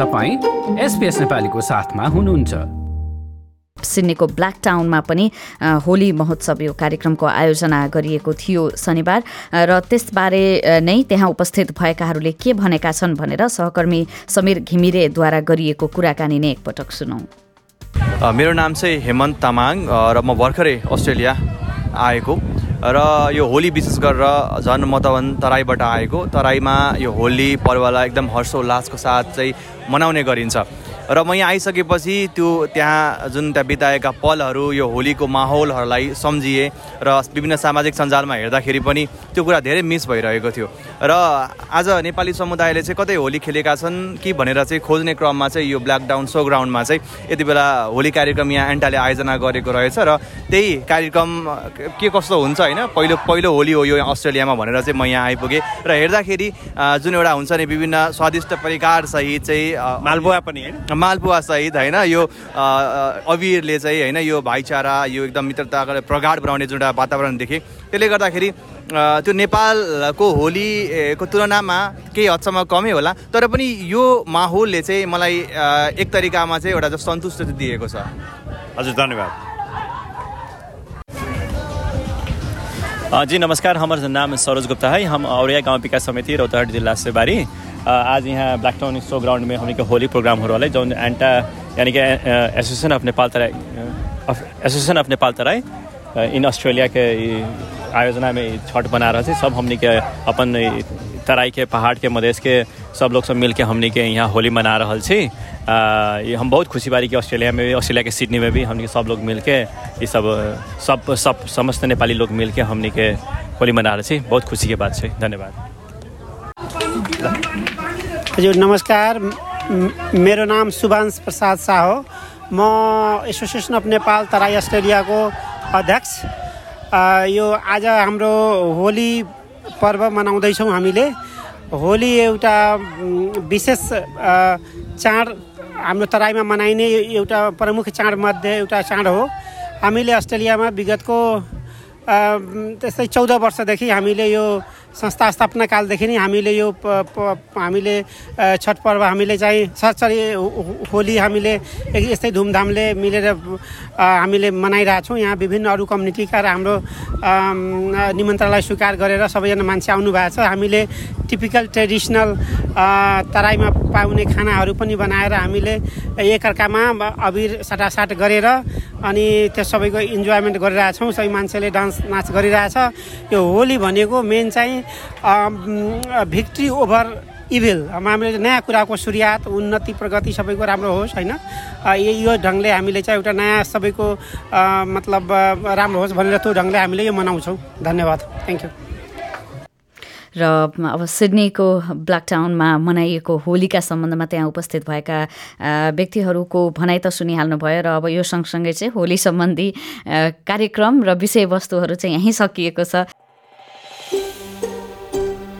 तपाईँ एसपिएस नेपालीको साथमा हुनुहुन्छ। सिडनीको ब्ल्याक टाउनमा पनि होली महोत्सव यो कार्यक्रमको आयोजना गरिएको थियो शनिबार। र त्यसबारे नै त्यहाँ उपस्थित भएकाहरूले के भनेका छन् भनेर सहकर्मी समीर घिमिरेद्वारा गरिएको कुराकानी नै एकपटक सुनौ। मेरो नाम चाहिँ हेमन्त तामाङ र म भर्खरै अस्ट्रेलिया आएको। र यो होली विशेष गरेर झन् म त तराईबाट आएको तराईमा यो होली पर्वलाई एकदम हर्षोल्लासको साथ चाहिँ मनाउने गरिन्छ। र म यहाँ आइसकेपछि त्यो त्यहाँ जुन त्यहाँ बिताएका पलहरू यो होलीको माहौलहरूलाई सम्झिएँ र विभिन्न सामाजिक सञ्जालमा हेर्दाखेरि पनि त्यो कुरा धेरै मिस भइरहेको थियो। र आज नेपाली समुदायले चाहिँ कतै होली खेलेका छन् कि भनेर चाहिँ खोज्ने क्रममा चाहिँ यो ब्ल्याक डाउन सो ग्राउन्डमा चाहिँ यति बेला होली कार्यक्रम यहाँ एन्टाले आयोजना गरेको रहेछ र त्यही कार्यक्रम के कस्तो हुन्छ होइन? पहिलो पहिलो होली हो यो अस्ट्रेलियामा भनेर चाहिँ म यहाँ आइपुगेँ र हेर्दाखेरि जुन एउटा हुन्छ नि विभिन्न स्वादिष्ट परिकारसहित चाहिँ मालपुवा पनि मालपुवा सहित होइन यो अबिरले चाहिँ होइन यो भाइचारा यो एकदम मित्रता प्रगाड बनाउने जुन एउटा वातावरण देखेँ। त्यसले गर्दाखेरि त्यो नेपालको होलीको तुलनामा केही हदसम्म कमै होला तर पनि यो माहौलले चाहिँ मलाई एक तरिकामा चाहिँ एउटा सन्तुष्ट दिएको छ। हजुर धन्यवाद। जी नमस्कार। हमारा नाम सरोज गुप्ता है। हम औरिया गांव विकास समिति रौतहट जिला से बारी आज यहाँ ब्लैक टाउन शो ग्राउंड में हमने के होली प्रोग्राम हो रहा है, जो एंटा यानी कि association of Nepal Terai association of Nepal Terai in Australia के आयोजना में छठ बना रहे थे। सब हमने के अपन तराई के, पहाड़ के मधेश के, सब लोग सब मिल के हमने के यहाँ होली मना रहा छे हम बहुत खुशी बारी कि ऑस्ट्रेलिया में भी ऑस्ट्रेलिया के सिडनी में भी हमने सब लोग मिल के, ये सब सब सब समस्त नेपाली लोग मिल के हमने के होली मना रहे थे। बहुत खुशी के बात है। धन्यवाद। हजुर नमस्कार। मेरो नाम सुभाष प्रसाद शाह हो। म एसोसिएसन अफ नेपाल तराई अस्ट्रेलियाको अध्यक्ष। यो आज हाम्रो होली पर्व मनाउँदैछौँ हामीले। होली एउटा विशेष चाड हाम्रो तराईमा मनाइने एउटा प्रमुख चाडमध्ये एउटा चाड हो। हामीले अस्ट्रेलियामा विगतको त्यस्तै चौध वर्षदेखि हामीले यो संस्था स्थापना कालदेखि नै हामीले यो हामीले छठ पर्व हामीले चाहिँ सरसरी होली हामीले यस्तै धुमधामले मिलेर हामीले मनाइरहेछौँ यहाँ विभिन्न अरू कम्युनिटीका र हाम्रो निमन्त्रणलाई स्वीकार गरेर सबैजना मान्छे आउनु भएको छ। हामीले टिपिकल ट्रेडिसनल तराईमा पाउने खानाहरू पनि बनाएर हामीले एकअर्कामा अबिर साटासाट गरेर अनि त्यो सबैको इन्जोयमेन्ट गरिरहेछौँ। सबै मान्छेले डान्स नाच गरिरहेछ। यो होली भनेको मेन भिक्ट्री ओभर इभिल। हामीले नयाँ कुराको सुरुवात उन्नति प्रगति सबैको राम्रो होस् होइन? यो ढङ्गले हामीले चाहिँ एउटा नयाँ सबैको मतलब राम्रो होस् भनेर त्यो ढङ्गले हामीले यो मनाउँछौँ। धन्यवाद। थ्याङ्क यू र अब सिडनीको ब्ल्याक टाउनमा मनाइएको होलीका सम्बन्धमा त्यहाँ उपस्थित भएका व्यक्तिहरूको भनाइ त सुनिहाल्नुभयो र अब यो सँगसँगै चाहिँ होली सम्बन्धी कार्यक्रम र विषयवस्तुहरू चाहिँ यहीँ सकिएको छ।